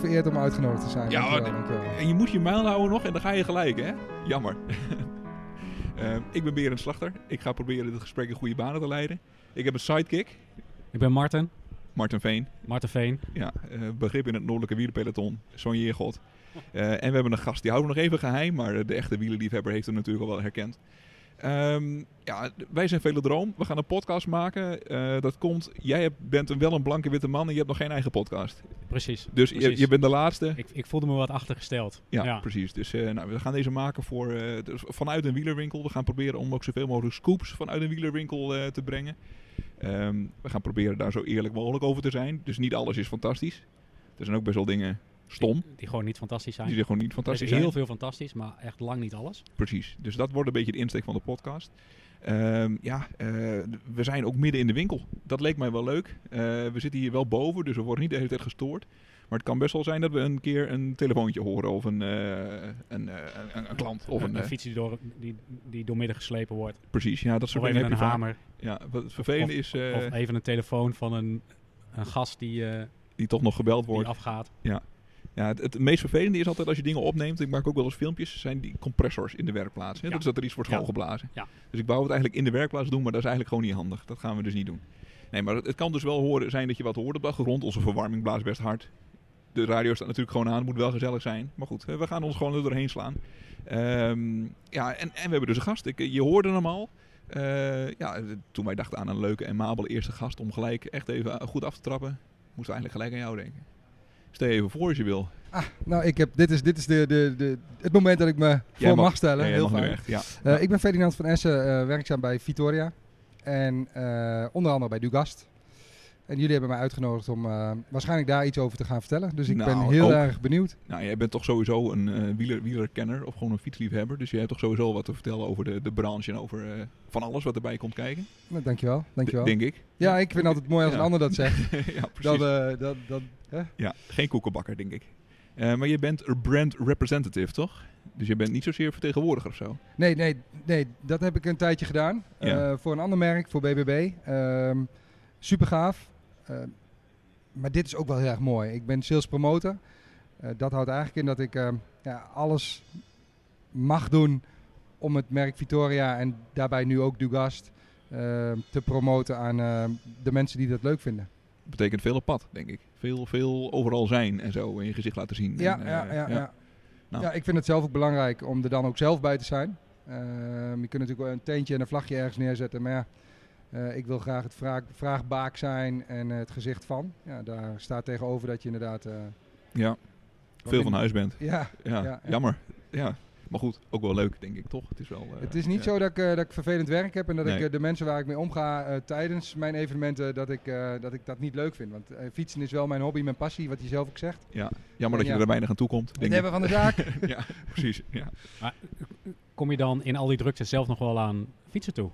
ben vereerd om uitgenodigd te zijn. Ja, Dankjewel, en je moet je mijl houden nog en dan ga je gelijk, hè? Jammer. Eh, ik ben Berend Slachter. Ik ga proberen dit gesprek in goede banen te leiden. Ik heb een sidekick, Ik ben Martin, Martin Veen. Marten Veen. Ja, eh, begrip in het noordelijke wielerpeloton, Sonja Jeergod. Eh, en we hebben een gast, die houden we nog even geheim, maar de echte wielerliefhebber heeft hem natuurlijk al wel herkend. Ehm, ja, wij zijn Velodroom. We gaan een podcast maken. Eh, dat komt, jij bent een, wel een blanke witte man en je hebt nog geen eigen podcast. Precies. Dus je, Precies. je bent de laatste. Ik, ik voelde me wat achtergesteld. Ja, precies. Dus eh, nou, we gaan deze maken voor, eh, dus vanuit een wielerwinkel. We gaan proberen om ook zoveel mogelijk scoops vanuit een wielerwinkel te brengen. Ehm, we gaan proberen daar zo eerlijk mogelijk over te zijn. Dus niet alles is fantastisch. Er zijn ook best wel dingen stom. Die, die gewoon niet fantastisch zijn. Die er gewoon niet er fantastisch is zijn. heel veel fantastisch, maar echt lang niet alles. Precies. Dus dat wordt een beetje de insteek van de podcast. Ehm, ja, eh, we zijn ook midden in de winkel. Dat leek mij wel leuk. Eh, we zitten hier wel boven, dus we worden niet de hele tijd gestoord. Maar het kan best wel zijn dat we een keer een telefoontje horen of een, eh, een, een, een klant. Of een, een, een fiets die, door, die, die doormidden geslepen wordt. precies, ja, dat Of soort even dingen een heb je vaak. hamer. Ja, wat het vervelende Of- is Of even een telefoon van een, een gast die, die toch nog gebeld die wordt. afgaat. Ja, het, het meest vervelende is altijd als je dingen opneemt, ik maak ook wel eens filmpjes, zijn die compressors in de werkplaats. Hè? Ja. Dat is dat er iets wordt Ja. schoongeblazen. Ja. Dus ik wou het eigenlijk in de werkplaats doen, maar dat is eigenlijk gewoon niet handig. Dat gaan we dus niet doen. Nee, maar het, het kan dus wel horen, zijn dat je wat hoort op de achtergrond. Onze verwarming blaast best hard. De radio staat natuurlijk gewoon aan, het moet wel gezellig zijn. Maar goed, eh, we gaan ons gewoon er doorheen slaan. Ehm, ja, en, en we hebben dus een gast. Ik, je hoorde hem al. Eh, ja, toen wij dachten aan een leuke en mabele eerste gast om gelijk echt even goed af te trappen, moesten we eigenlijk gelijk aan jou denken. Stel je even voor als je wil. Ah, nou, ik heb, dit is, dit is de, de, de, het moment dat ik me voor mag- mag, stellen. Ja, Heel fijn. echt, ja. Eh. Ik ben Ferdinand van Essen, eh, werkzaam bij Vitoria. En eh, onder andere bij Dugast. En jullie hebben mij uitgenodigd om eh, waarschijnlijk daar iets over te gaan vertellen. Dus ik ben Nou, heel ook. erg benieuwd. Nou, jij bent toch sowieso een eh, wieler, wielerkenner of gewoon een fietsliefhebber. Dus je hebt toch sowieso wat te vertellen over de, de branche en over eh, van alles wat erbij komt kijken. Nou, dankjewel, dankjewel. D- Denk ik. Ja, ik vind het altijd mooi als Ja. een ander dat zegt. ja, precies. Dan, dan, hè? Ja, geen koekenbakker, denk ik. Maar je bent een brand representative, toch? Dus je bent niet zozeer vertegenwoordiger of zo. Nee, nee, nee, dat heb ik een tijdje gedaan. Ja. Voor een ander merk, voor BBB. Ehm super gaaf. Eh, maar dit is ook wel heel erg mooi. Ik ben sales promotor. Eh, dat houdt eigenlijk in dat ik ehm, ja, alles mag doen om het merk Victoria en daarbij nu ook Dugast te promoten aan de mensen die dat leuk vinden. Dat betekent veel op pad, denk ik. Veel, veel overal zijn en zo in je gezicht laten zien. Ja, En, eh, ja, ja, ja. Nou. ja, ik vind het zelf ook belangrijk om er dan ook zelf bij te zijn. Ehm, je kunt natuurlijk wel een teentje en een vlagje ergens neerzetten, maar ja, eh, ik wil graag het vraag, vraagbaak zijn en eh, het gezicht van. Ja, daar staat tegenover dat je inderdaad... eh, Ja, veel van huis bent. Ja, Ja, Ja, ja. jammer. Ja. Maar goed, ook wel leuk, denk ik, toch? Het is, wel, eh, het is niet ja. zo dat ik, eh, dat ik vervelend werk heb en dat Nee. ik de mensen waar ik mee omga eh, tijdens mijn evenementen, dat ik, eh, dat ik dat niet leuk vind. Want fietsen is wel mijn hobby, mijn passie, wat je zelf ook zegt. Ja, jammer dat je er weinig aan toe komt. Het hebben van de zaak. ja, precies. Ja. Kom je dan in al die drukte zelf nog wel aan fietsen toe?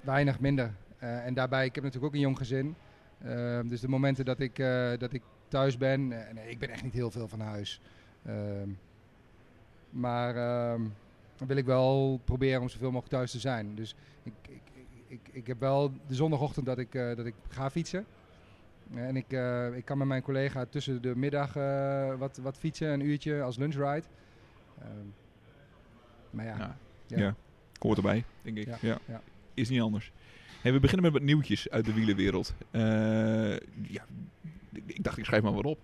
Weinig minder. Eh, en daarbij, ik heb natuurlijk ook een jong gezin. Ehm, dus de momenten dat ik, eh, dat ik thuis ben, eh, nee, ik ben echt niet heel veel van huis. Ehm, maar ehm, dan wil ik wel proberen om zoveel mogelijk thuis te zijn. Dus ik, ik, ik, ik heb wel de zondagochtend dat ik, dat ik ga fietsen. En ik, ik kan met mijn collega tussen de middag wat, wat fietsen, een uurtje als lunchride. Maar ja, Ja. ja. Ja. Hoort erbij, denk ik. Ja, Ja. ja. Is niet anders. Hey, we beginnen met wat nieuwtjes uit de wielenwereld. Eh, ja, ik dacht, ik schrijf maar wat op.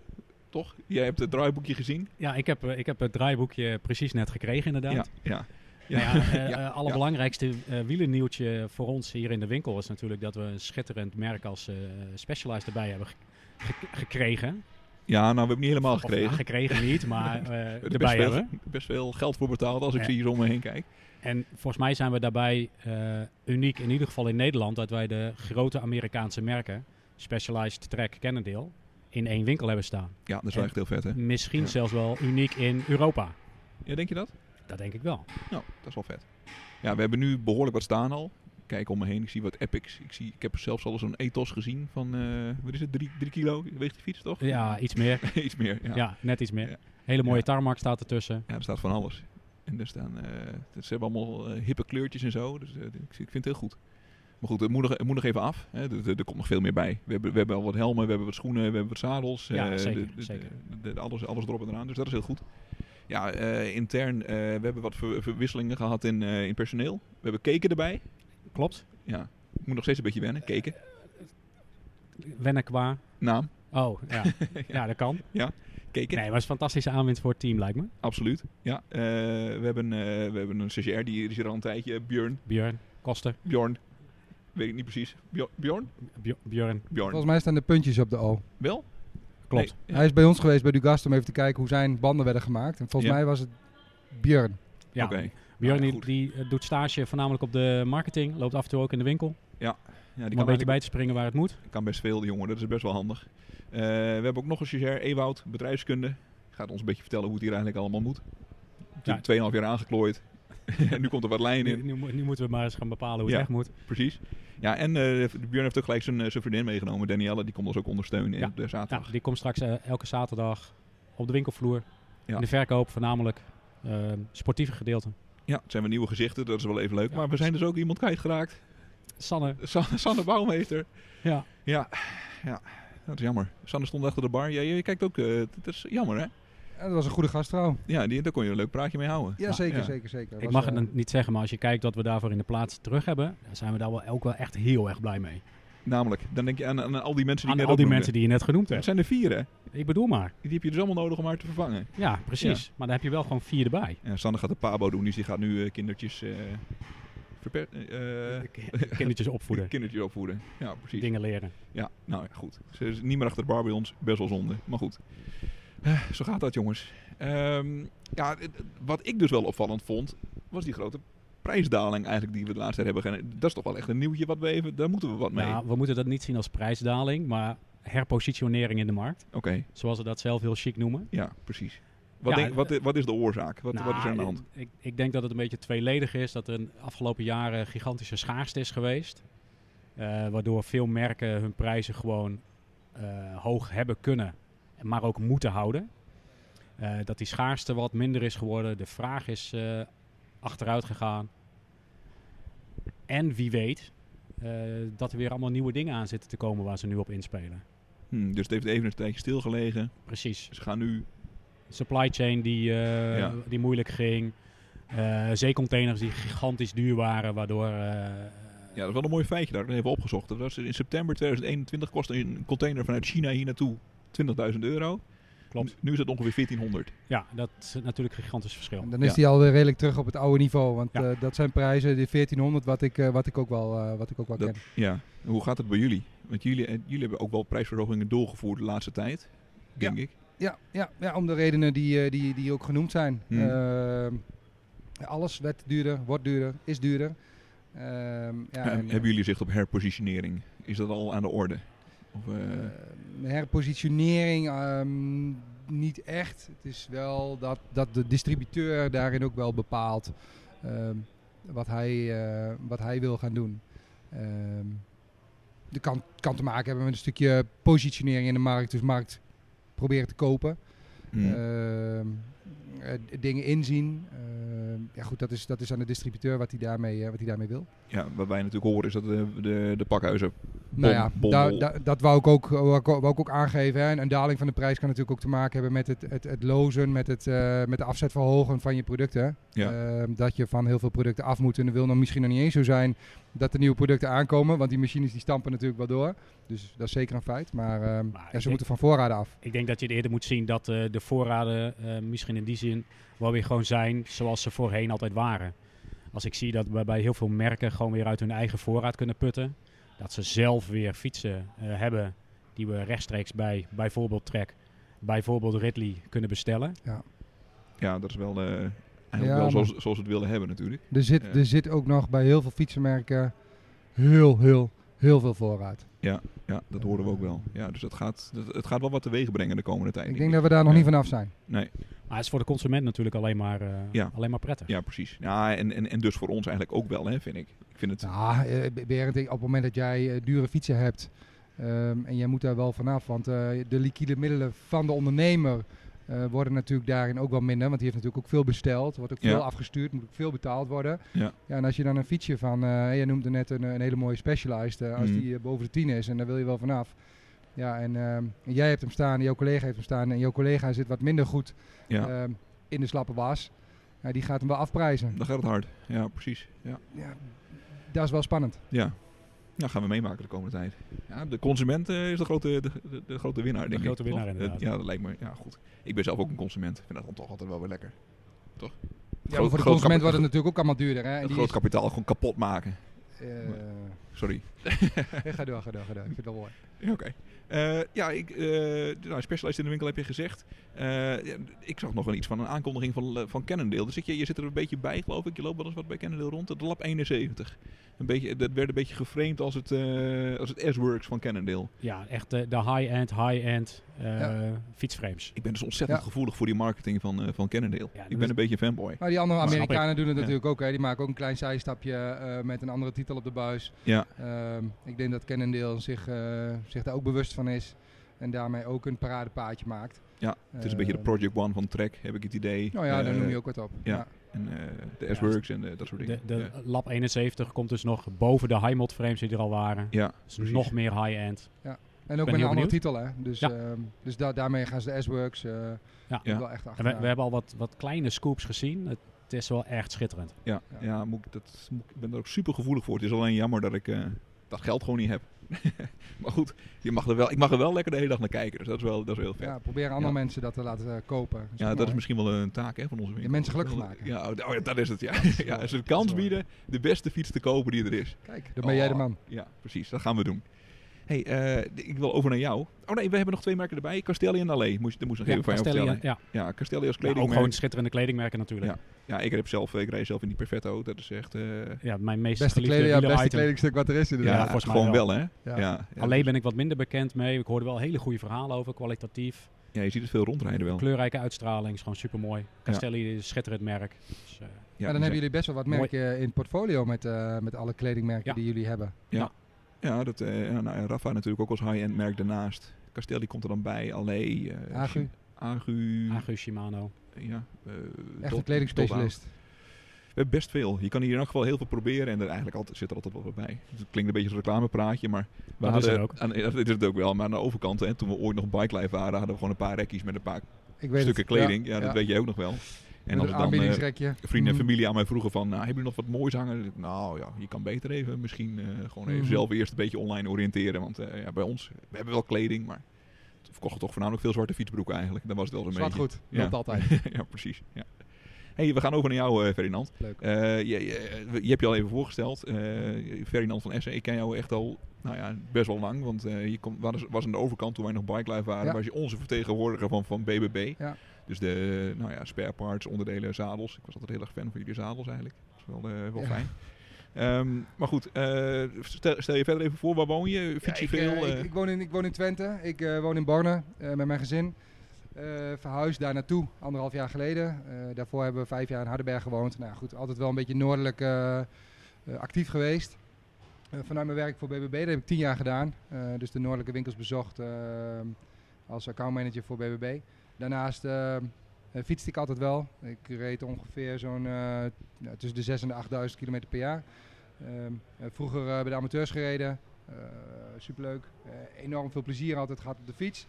Toch? Jij hebt het draaiboekje gezien? Ja, ik heb, eh, ik heb het draaiboekje precies net gekregen inderdaad. Ja. ja. Nou ja, eh, Ja, allerbelangrijkste eh wielernieuwtje voor ons hier in de winkel is natuurlijk dat we een schitterend merk als eh, Specialized erbij hebben ge- ge- gekregen. Ja, nou, we hebben niet helemaal Of, gekregen. nou, gekregen niet, maar eh, Er is best erbij veel, hebben. best veel geld voor betaald als ik hier om me heen kijk. En volgens mij zijn we daarbij eh, uniek, in ieder geval in Nederland, dat wij de grote Amerikaanse merken, Specialized, Trek, Cannondale, in één winkel hebben staan. Ja, dat is wel echt heel vet, hè? Misschien Ja. zelfs wel uniek in Europa. Ja, denk je dat? Dat denk ik wel. Nou, dat is wel vet. Ja, we hebben nu behoorlijk wat staan al. Kijk om me heen, ik zie wat epics. Ik, zie, ik heb zelfs al eens een ethos gezien van, eh, wat is het, drie, drie kilo weegt die fiets, toch? Ja, iets meer. Iets meer, ja. Ja, net iets meer. Ja. Hele mooie tarmac staat ertussen. Ja, er staat van alles. En er staan, eh, ze hebben allemaal eh, hippe kleurtjes en zo. Dus eh, ik, ik vind het heel goed. Maar goed, het moet nog, het moet nog even af. Hè. Er, komt nog veel meer bij. We hebben, we hebben al wat helmen, we hebben wat schoenen, we hebben wat zadels. Ja, zeker, de- de- zeker. de- alles, alles erop en eraan, dus dat is heel goed. Ja, intern, eh, we hebben wat ver- verwisselingen gehad in, in personeel. We hebben keken erbij. Klopt. Ja, ik moet nog steeds een beetje wennen, keken. Wennen qua... Naam, Oh, ja. ja, dat kan. Keken. Nee, maar het is een fantastische aanwinst voor het team, lijkt me. Absoluut. Ja, eh, we, hebben, eh, we hebben een stagiair, die, die is hier al een tijdje. Björn. Björn, Koster, Bjorn. Weet ik niet precies. Bjo- Bjorn? Bj- Björn, Bjorn. Volgens mij staan de puntjes op de O. Wel? klopt. Nee, ja. Hij is bij ons geweest bij Dugast om even te kijken hoe zijn banden werden gemaakt. En volgens Ja. mij was het Björn. Ja, Oké. Björn Nou, die, die, eh, doet stage voornamelijk op de marketing, loopt af en toe ook in de winkel. Ja, die om kan, een beetje bij te springen waar het moet. kan best veel, die jongen. Dat is best wel handig. Eh, we hebben ook nog een stagiair, Ewoud, bedrijfskunde. Gaat ons een beetje vertellen hoe het hier eigenlijk allemaal moet. Ja. 2,5 jaar aangeklooid. en nu komt er wat lijn in. nu, mo- nu moeten we maar eens gaan bepalen hoe het Ja. echt moet. Precies. Ja, en eh Björn heeft ook gelijk zijn, eh, zijn vriendin meegenomen. Danielle, die komt ons ook ondersteunen Ja. op de zaterdag. Ja, die komt straks elke zaterdag op de winkelvloer. In de verkoop voornamelijk. eh, sportieve gedeelte. Ja, het zijn weer nieuwe gezichten. Dat is wel even leuk. Maar we zijn dus ook iemand kwijtgeraakt. Sanne, San- Sanne Bouwmeester. ja. Ja, ja, dat is jammer. Sanne stond achter de bar. Ja, je kijkt ook. eh, dat is jammer, hè? Ja, dat was een goede gastvrouw. Ja, die, daar kon je een leuk praatje mee houden. Ja, Ja. zeker, Ja. zeker, zeker. Ik Was, mag eh, het niet zeggen, maar als je kijkt wat we daarvoor in de plaats terug hebben, dan zijn we daar wel, ook wel echt heel erg blij mee. Namelijk, dan denk je aan, aan al die mensen die Aan net al die noemde. mensen die je net genoemd Het hebt. zijn er vier, hè? Ik bedoel maar. Die heb je dus allemaal nodig om haar te vervangen. Ja, precies. Maar dan heb je wel gewoon vier erbij. Ja, Sanne gaat de pabo doen, dus die gaat nu eh, kindertjes, eh, verper- eh, Kindertjes opvoeden. kindertjes opvoeden. Ja, precies. Dingen leren. Ja, nou ja, goed. Ze is niet meer achter de bar bij ons, best wel zonde. Maar goed, Eh, zo gaat dat jongens. Ehm, ja, wat ik dus wel opvallend vond, was die grote prijsdaling eigenlijk die we de laatste tijd hebben. Dat is toch wel echt een nieuwtje wat we even, daar moeten we wat mee. Nou, we moeten dat niet zien als prijsdaling, maar herpositionering in de markt. Oké, Zoals ze dat zelf heel chic noemen. ja, precies. Wat, Ja, denk- wat, wat is de oorzaak? Wat, Nou, wat is er aan de hand? Ik, ik denk dat het een beetje tweeledig is. Dat er in de afgelopen jaren gigantische schaarste is geweest. Eh, waardoor veel merken hun prijzen gewoon eh, hoog hebben kunnen, maar ook moeten houden. Eh, dat die schaarste wat minder is geworden. De vraag is achteruit gegaan. En wie weet dat er weer allemaal nieuwe dingen aan zitten te komen waar ze nu op inspelen. Hm, dus het heeft even een tijdje stilgelegen. Precies. Ze gaan nu supply chain die, eh, Ja. die moeilijk ging. Eh, zeecontainers die gigantisch duur waren, waardoor... eh, Ja, dat is wel een mooi feitje daar. Dat hebben we opgezocht. Dat was in september 2021 kostte een container vanuit China hier naartoe 20.000 euro. Klopt. Nu is het ongeveer 1400. Ja, dat is natuurlijk een gigantisch verschil. Dan is Ja. die alweer redelijk terug op het oude niveau. Want Ja. eh, dat zijn prijzen, die 1400, wat ik, eh, wat ik ook wel, eh, wat ik ook wel Dat- ken. Ja. Hoe gaat het bij jullie? Want jullie, jullie hebben ook wel prijsverhogingen doorgevoerd de laatste tijd. Denk ik. Ja, ja, ja, om de redenen die, eh, die, die ook genoemd zijn. Hmm. Ehm, alles werd duurder, wordt duurder, is duurder. Ehm, ja, Eh, en, hebben jullie zicht op herpositionering? Is dat al aan de orde? Of, eh, eh, herpositionering ehm, niet echt. Het is wel dat, dat de distributeur daarin ook wel bepaalt ehm, wat, hij, eh, wat hij wil gaan doen. Ehm dat kan, kan te maken hebben met een stukje positionering in de markt. Dus markt proberen te kopen. hm. Ehm, eh, dingen inzien. Ehm, ja goed, dat is, dat is aan de distributeur wat hij daarmee, eh, wat hij daarmee wil. ja, wat wij natuurlijk horen is dat de, de, de pakhuizen... nou ja, dat wou ik ook, wou ik, ook aangeven. Hè. Een, een daling van de prijs kan natuurlijk ook te maken hebben met het, het, het lozen, met, het, eh, met de afzet verhogen van je producten. Ja. Ehm, dat je van heel veel producten af moet. En dat wil dan misschien nog niet eens zo zijn dat er nieuwe producten aankomen. Want die machines die stampen natuurlijk wel door. Dus dat is zeker een feit. Maar, ehm, Maar ja, ze denk- moeten van voorraden af. Ik denk dat je eerder moet zien dat eh, de voorraden eh, misschien in die zin wel weer gewoon zijn zoals ze voorheen altijd waren. Als ik zie dat we bij heel veel merken gewoon weer uit hun eigen voorraad kunnen putten. Dat ze zelf weer fietsen eh, hebben die we rechtstreeks bij bijvoorbeeld Trek, bijvoorbeeld Ridley kunnen bestellen. ja, dat is wel, eh, eigenlijk Ja, wel zoals, zoals we het willen hebben natuurlijk. Er zit, Ja. er zit ook nog bij heel veel fietsenmerken heel, heel, heel veel voorraad. Ja, dat horen we ook wel. Ja, dus dat gaat, dat, het gaat wel wat teweeg brengen de komende tijd. Ik denk dat we daar nog Ja. niet vanaf zijn. Nee, Maar het is voor de consument natuurlijk alleen maar, eh, Ja. alleen maar prettig. ja, precies. Ja, en, en, en dus voor ons eigenlijk ook wel, hè, vind ik. Ik vind het... Ja, eh, Berend, op het moment dat jij eh, dure fietsen hebt ehm, en jij moet daar wel vanaf, want eh, de liquide middelen van de ondernemer eh, worden natuurlijk daarin ook wel minder. Want die heeft natuurlijk ook veel besteld. Wordt ook Ja. veel afgestuurd. Moet ook veel betaald worden. Ja. Ja, en als je dan een fietsje van... eh je noemde net een, een hele mooie Specialized. eh, als Mhm. die boven de 10 is. En daar wil je wel vanaf. Ja, en en jij hebt hem staan. En jouw collega heeft hem staan. En jouw collega zit wat minder goed Ja, in de slappe was. Ja, die gaat hem wel afprijzen. dan gaat het hard. Ja, precies. Ja. Ja, dat is wel spannend. Ja. Nou, gaan we meemaken de komende tijd. Ja, de consument eh, is de grote, de, de, de grote winnaar, De denk grote ik. winnaar, toch? inderdaad. Ja, dat lijkt me. Ja, goed. Ik ben zelf ook een consument. Ik vind dat dan toch altijd wel weer lekker. Toch? Ja, Groot- voor de consument wordt het natuurlijk ook allemaal duurder. Hè? En Het die groot is- kapitaal gewoon kapot maken. eh, Sorry. Ga door, ga door, ga door. Ik vind het wel mooi. Ja, Oké. Eh, ja, ik, eh nou, Specialized in de winkel heb je gezegd. Eh, ik zag nog wel iets van een aankondiging van, van Cannondale. Dus zit je, je zit er een beetje bij, geloof ik. Je loopt wel eens wat bij Cannondale rond. De Lab 71. Een beetje, dat werd een beetje geframed als het, eh, als het S-Works van Cannondale. Ja, echt de high-end, high-end eh, Ja. fietsframes. Ik ben dus ontzettend Ja. gevoelig voor die marketing van, eh, van Cannondale. Ja, ik ben is- een beetje een fanboy. Maar die andere Amerikanen doen het Ja. natuurlijk ook. Hè. Die maken ook een klein zijstapje eh, met een andere titel op de buis. Ja, ik denk dat Cannondale zich, eh, zich daar ook bewust van is. En daarmee ook een paradepaadje maakt. ja, het is een beetje de Ehm, Project One van Trek, heb ik het idee. Nou ja, daar Eh, noem je ook wat op. ja. Ja. En eh, de Ja, S-Works en eh, dat soort De, dingen. de ja. Lab 71 komt dus nog boven de high-mod frames die er al waren. ja, Dus precies. nog meer high-end. En ook met een andere benieuwd. titel. Hè. Dus, Ja. ehm, dus da- daarmee gaan ze de S-Works eh, Ja. Ja. wel echt achter. we, we hebben al wat, wat kleine scoops gezien. Het, het is wel echt schitterend. Ja, Ja. ja. moet ik, dat, moet, ik ben er ook super gevoelig voor. Het is alleen jammer dat ik eh, dat geld gewoon niet heb. maar goed, je mag er wel, ik mag er wel lekker de hele dag naar kijken. Dus dat is wel, dat is heel vet. ja, Ja, proberen andere Ja. mensen dat te laten eh, kopen. ook dat is misschien wel een taak hè, van onze winkel. mensen gelukkig maken. Ja, oh, oh ja, dat is het. Ja. is ja, ze de kans bieden de beste fiets te kopen die er is. Kijk, dan ben jij de Oh, man. Ja, precies. Dat gaan we doen. Hey, eh, ik wil over naar jou. Oh nee, we hebben nog twee merken erbij. Castelli en Allee. Moest, dat moest nog Ja, even van jou Castelli, vertellen. ja. Ja, Castelli als Ja, ook kledingmerk. gewoon schitterende kledingmerken natuurlijk. Ja, ik, heb zelf, ik rij zelf in die Perfetto. Dat is echt... eh, Ja, mijn meest Beste, geliefde kleding, ja, beste kledingstuk wat er is ja, inderdaad. volgens mij gewoon wel. wel, hè? Ja. Ja, ja, Alleen ben ik wat minder bekend mee. Ik hoorde wel hele goede verhalen over, kwalitatief. ja, je ziet het veel rondrijden wel. Kleurrijke uitstraling, is gewoon super mooi. Castelli is een schitterend merk. Dus, eh, Ja, Ja, dan hebben jullie best wel wat Mooi. merken in het portfolio met, eh, met alle kledingmerken Ja. die jullie hebben. Ja, dat, eh, ja, nou, en Rafa natuurlijk ook als high-end merk daarnaast. Castelli komt er dan bij. Allee. eh, Agu. Agu. Agu Shimano. Ja, eh, Echt een kledingspecialist. We hebben best veel. Je kan hier in elk geval heel veel proberen en er eigenlijk altijd, zit er altijd wel wat bij. Het klinkt een beetje als een reclamepraatje, maar we Dat is hadden, het ook. Aan, ja, dat is het ook wel. Maar aan de overkant, hè, toen we ooit nog Bike Life waren, hadden we gewoon een paar rekjes met een paar Ik weet stukken het. kleding. Ja, dat weet je ook nog wel. En als dan eh, vrienden en Mhm. familie aan mij vroegen van, nou, hebben jullie nog wat moois hangen? Nou ja, je kan beter even misschien eh, gewoon even Mhm. zelf eerst een beetje online oriënteren. Want eh, ja, bij ons, we hebben wel kleding, maar we verkochten toch voornamelijk veel zwarte fietsbroeken eigenlijk. Dat was het wel zo'n Zwart beetje. goed, Ja. loopt altijd. ja, precies. Ja. hey, we gaan over naar jou, Ferdinand. Leuk. Je, je, je hebt je al even voorgesteld. Ferdinand van Essen, ik ken jou echt al nou ja, best wel lang. Want je kom, was, was aan de overkant toen wij nog Bike Life waren. Ja. Was je onze vertegenwoordiger van, van BBB. Ja. Dus de nou ja, spare parts, onderdelen, zadels. Ik was altijd heel erg fan van jullie zadels eigenlijk. Dat is wel, eh, wel Ja. fijn. Ehm, maar goed, eh, stel, stel je verder even voor, waar woon je? Fiets je Ja, veel? eh, ik, ik, woon in, ik woon in Twente. Ik woon in Borne eh, met mijn gezin. Verhuisd daar naartoe anderhalf jaar geleden. Daarvoor hebben we vijf jaar in Hardenberg gewoond. Nou goed, altijd wel een beetje noordelijk actief geweest. Vanuit mijn werk voor BBB, dat heb ik tien jaar gedaan. Dus de noordelijke winkels bezocht eh, als accountmanager voor BBB. Daarnaast eh, eh, fietste ik altijd wel. Ik reed ongeveer zo'n eh, tussen de 6 en de 8000 kilometer per jaar. Ehm, eh, vroeger bij de amateurs gereden. Superleuk. Enorm veel plezier altijd gehad op de fiets.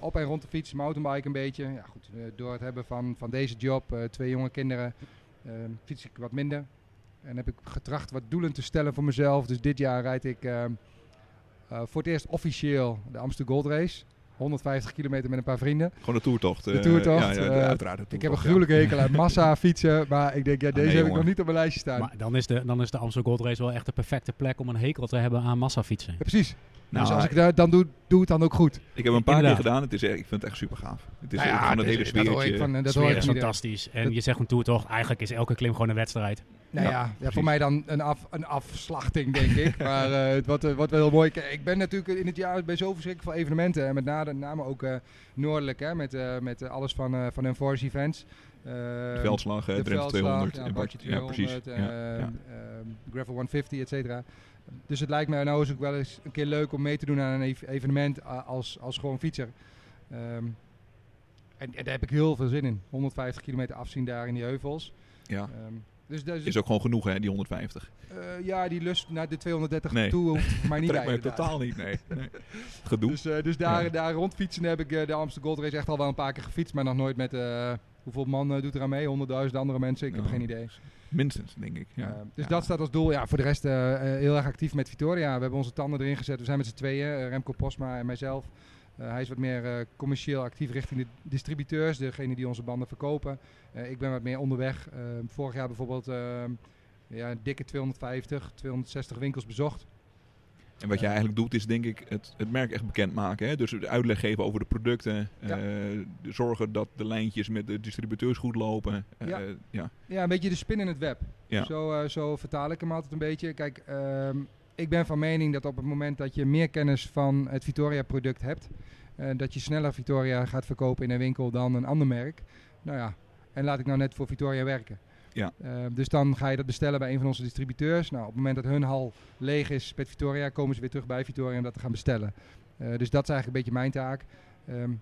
Op en rond de fiets, mountainbike een beetje. Ja, goed, door het hebben van, van deze job, twee jonge kinderen, eh, fiets ik wat minder. En heb ik getracht wat doelen te stellen voor mezelf. Dus dit jaar rijd ik ehm, voor het eerst officieel de Amsterdam Gold Race. 150 kilometer met een paar vrienden. Gewoon de toertocht. De eh, toertocht, Ja, ja, eh, uiteraard. de Ik heb een ja. gruwelijke hekel aan massa fietsen. Maar ik denk, ja, deze nee, heb ik nog niet op mijn lijstje staan. Maar dan is, de, dan is de Amsterdam Gold Race wel echt de perfecte plek om een hekel te hebben aan massafietsen. Ja, precies. Nou, dus als ik dat dan doe, doe het dan ook goed. Ik heb een paar Inderdaad. keer gedaan. Het is echt, ik vind het echt super gaaf. Het is Nou ja, echt gewoon het dat- hele dat hoor ik sfeertje. van, eh, dat Sfeer hoor ik is van fantastisch. En Dat- je zegt een toertocht, eigenlijk is elke klim gewoon een wedstrijd. Nou Ja, ja, ja, precies. voor mij dan een, af, een afslachting, denk ik. Maar eh, het wordt, eh, wordt wel heel mooi. Ik ben natuurlijk in het jaar bij zo verschrikkelijk veel evenementen. En met name, name ook eh, noordelijk, hè, met, met alles van, van Enforce Events. De veldslag, de Drenthe veldslag, 200. ja, en Bartje Bartje- ja, precies. 200, Ja, eh, ja. eh, Gravel 150, et cetera. Dus het lijkt mij nou ook wel eens een keer leuk om mee te doen aan een ev- evenement als, als gewoon fietser. Ehm, en, en daar heb ik heel veel zin in. 150 kilometer afzien daar in die heuvels. Ja. Ehm, dus, dus Is ook gewoon genoeg, hè, die 150. eh, ja, die lust naar de 230 Nee. toe hoeft mij niet rijden daar. totaal niet, nee. nee. Gedoe. Dus, eh, dus daar, Ja. daar rondfietsen heb ik eh, de Amsterdam Gold Race echt al wel een paar keer gefietst. Maar nog nooit met... hoeveel man doet er aan mee? 100.000 andere mensen? Ik heb geen idee. Minstens, denk ik. Ja. Dus Ja. dat staat als doel. Ja, voor de rest heel erg actief met Victoria. We hebben onze tanden erin gezet. We zijn met z'n tweeën, Remco Posma en mijzelf. Eh, hij is wat meer eh, commercieel actief richting de distributeurs, degene die onze banden verkopen. Eh, ik ben wat meer onderweg. Vorig jaar bijvoorbeeld ja, een dikke 250, 260 winkels bezocht. En wat jij eigenlijk doet, is denk ik het, het merk echt bekendmaken. Hè? Dus uitleg geven over de producten. Ja. zorgen dat de lijntjes met de distributeurs goed lopen. Ja. ja. Ja, een beetje de spin in het web. Ja. Zo, zo vertaal ik hem altijd een beetje. Kijk, ehm, ik ben van mening dat op het moment dat je meer kennis van het Victoria-product hebt, eh, dat je sneller Victoria gaat verkopen in een winkel dan een ander merk. Nou ja, en laat ik nou net voor Victoria werken. Ja. Eh, dus dan ga je dat bestellen bij een van onze distributeurs. Nou, op het moment dat hun hal leeg is met Victoria, komen ze weer terug bij Victoria om dat te gaan bestellen. Eh, dus dat is eigenlijk een beetje mijn taak. Ehm,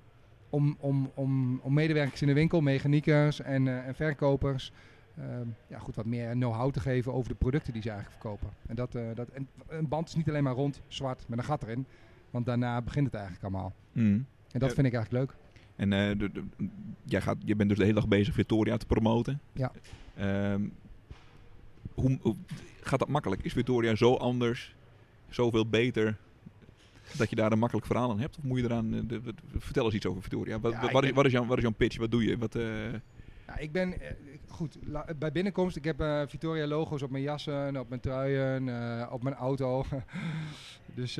om, om, om, om medewerkers in de winkel, mechaniekers en, en verkopers, ja, goed, wat meer know-how te geven over de producten die ze eigenlijk verkopen. En, dat, eh, dat, en een band is niet alleen maar rond, zwart, met een gat erin. Want daarna begint het eigenlijk allemaal. Mm. En dat vind ik eigenlijk leuk. En eh, de, de- jij, gaat, je bent dus de hele dag bezig Victoria te promoten. Ja. Ehm, hoe, hoe- gaat dat makkelijk? Is Victoria zo anders, zoveel beter, dat je daar een makkelijk verhaal aan hebt? Of moet je eraan... eh, de- vertel eens iets over Victoria. Wat, Ja, wat, is, wat, is jouw, wat is jouw pitch? Wat doe je? Wat, Ja, ik ben eh, goed. bij binnenkomst, ik heb eh, Victoria logo's op mijn jassen, op mijn truien, eh, op mijn auto. dus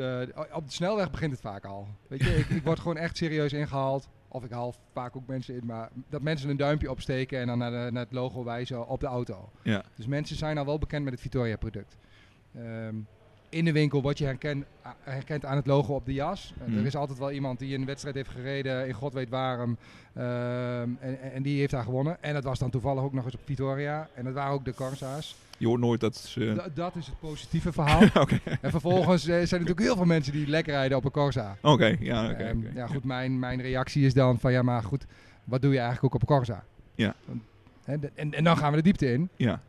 op de snelweg begint het vaak al. Weet je, ik, ik word gewoon echt serieus ingehaald. Of ik haal vaak ook mensen in, maar dat mensen een duimpje opsteken en dan naar, de- naar het logo wijzen op de auto. ja. Dus mensen zijn al wel bekend met het Victoria-product. Ehm, in de winkel word je herkend, a- herkend aan het logo op de jas. Eh, Mhm. Er is altijd wel iemand die een wedstrijd heeft gereden in god weet waarom. ehm, en, en die heeft daar gewonnen. En dat was dan toevallig ook nog eens op Victoria. En dat waren ook de Corsa's. Je hoort nooit dat ze... Da- dat is het positieve verhaal. En vervolgens eh, zijn er natuurlijk heel veel mensen die lekker rijden op een Corsa. Oké, ja, oké. Ehm, oké. ja, goed, mijn, mijn reactie is dan van ja, maar goed, wat doe je eigenlijk ook op een Corsa? Ja. De- en, en dan gaan we de diepte in. Ja,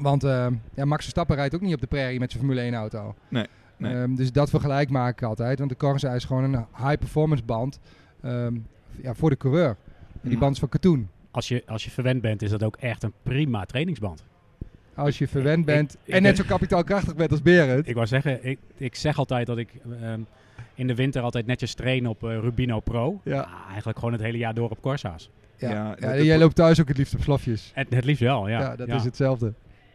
Want ehm, ja, Max Verstappen rijdt ook niet op de prairie met zijn Formule 1 auto. Nee, nee. Ehm, dus dat vergelijk maak ik altijd. Want de Corsa is gewoon een high performance band ehm, ja, voor de coureur. En die Mhm. band is van katoen. Als je, als je verwend bent, is dat ook echt een prima trainingsband. Als je verwend ik- bent ik en net zo kapitaalkrachtig bent als Berend. Ik wou zeggen, ik, ik zeg altijd dat ik ehm, in de winter altijd netjes train op eh, Rubino Pro. Ja. Ah, eigenlijk gewoon het hele jaar door op Corsa's. Ja, Ja, jij loopt thuis ook het liefst op slofjes. Het, het liefst wel, ja. Ja, dat is hetzelfde.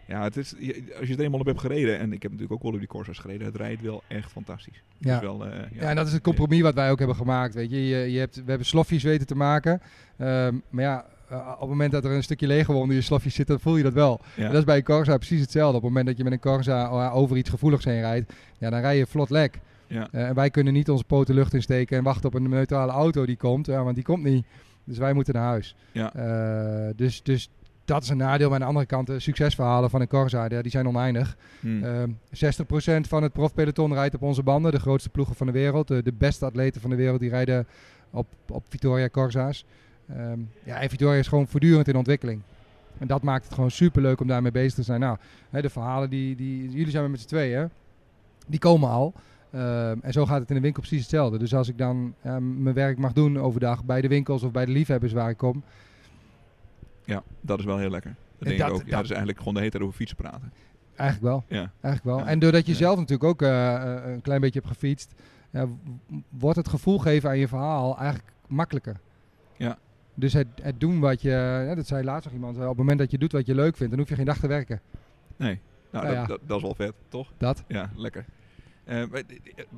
Ja het is, als je er eenmaal op hebt gereden, en ik heb natuurlijk ook wel op die Corsa's gereden, het rijdt wel echt fantastisch. Het Ja. wel, eh, Ja, en dat is het compromis wat wij ook hebben gemaakt. Weet je. Je, je hebt, we hebben slofjes weten te maken. Ehm, maar ja, eh, op het moment dat er een stukje leger onder je slofjes zit, dan voel je dat wel. ja. En dat is bij een Corsa precies hetzelfde. Op het moment dat je met een Corsa oh, over iets gevoeligs heen rijdt, ja, dan rij je vlot lek. Ja. Eh, en wij kunnen niet onze poten lucht insteken en wachten op een neutrale auto die komt, ja, want die komt niet. Dus wij moeten naar huis. Ja. Eh, dus, dus dat is een nadeel. Maar aan de andere kant, de succesverhalen van een Corsa, die zijn oneindig. Hm. Ehm 60% van het profpeloton rijdt op onze banden. De grootste ploegen van de wereld. De, de beste atleten van de wereld die rijden op, op Victoria Corsa's. Ehm, ja, en Victoria is gewoon voortdurend in ontwikkeling. En dat maakt het gewoon super leuk om daarmee bezig te zijn. Nou, hè, de verhalen die, die jullie zijn met z'n tweeën, hè, die komen al. Ehm, en zo gaat het in de winkel precies hetzelfde. Dus als ik dan ehm, mijn werk mag doen overdag bij de winkels of bij de liefhebbers waar ik kom. Ja, dat is wel heel lekker. Dat denk dat- ik ook. Ja, dat- is eigenlijk gewoon de hele tijd over fietsen praten. Eigenlijk wel. Ja. Eigenlijk wel. En doordat je zelf natuurlijk ook eh, eh, een klein beetje hebt gefietst, wordt het gevoel geven aan je verhaal eigenlijk makkelijker. Ja. Dus het, het doen wat je, ja, dat zei laatst nog iemand, op het moment dat je doet wat je leuk vindt, dan hoef je geen dag te werken. Nee, nou, Nou dat, dat, dat is wel vet, toch? Dat. Ja, lekker. Eh,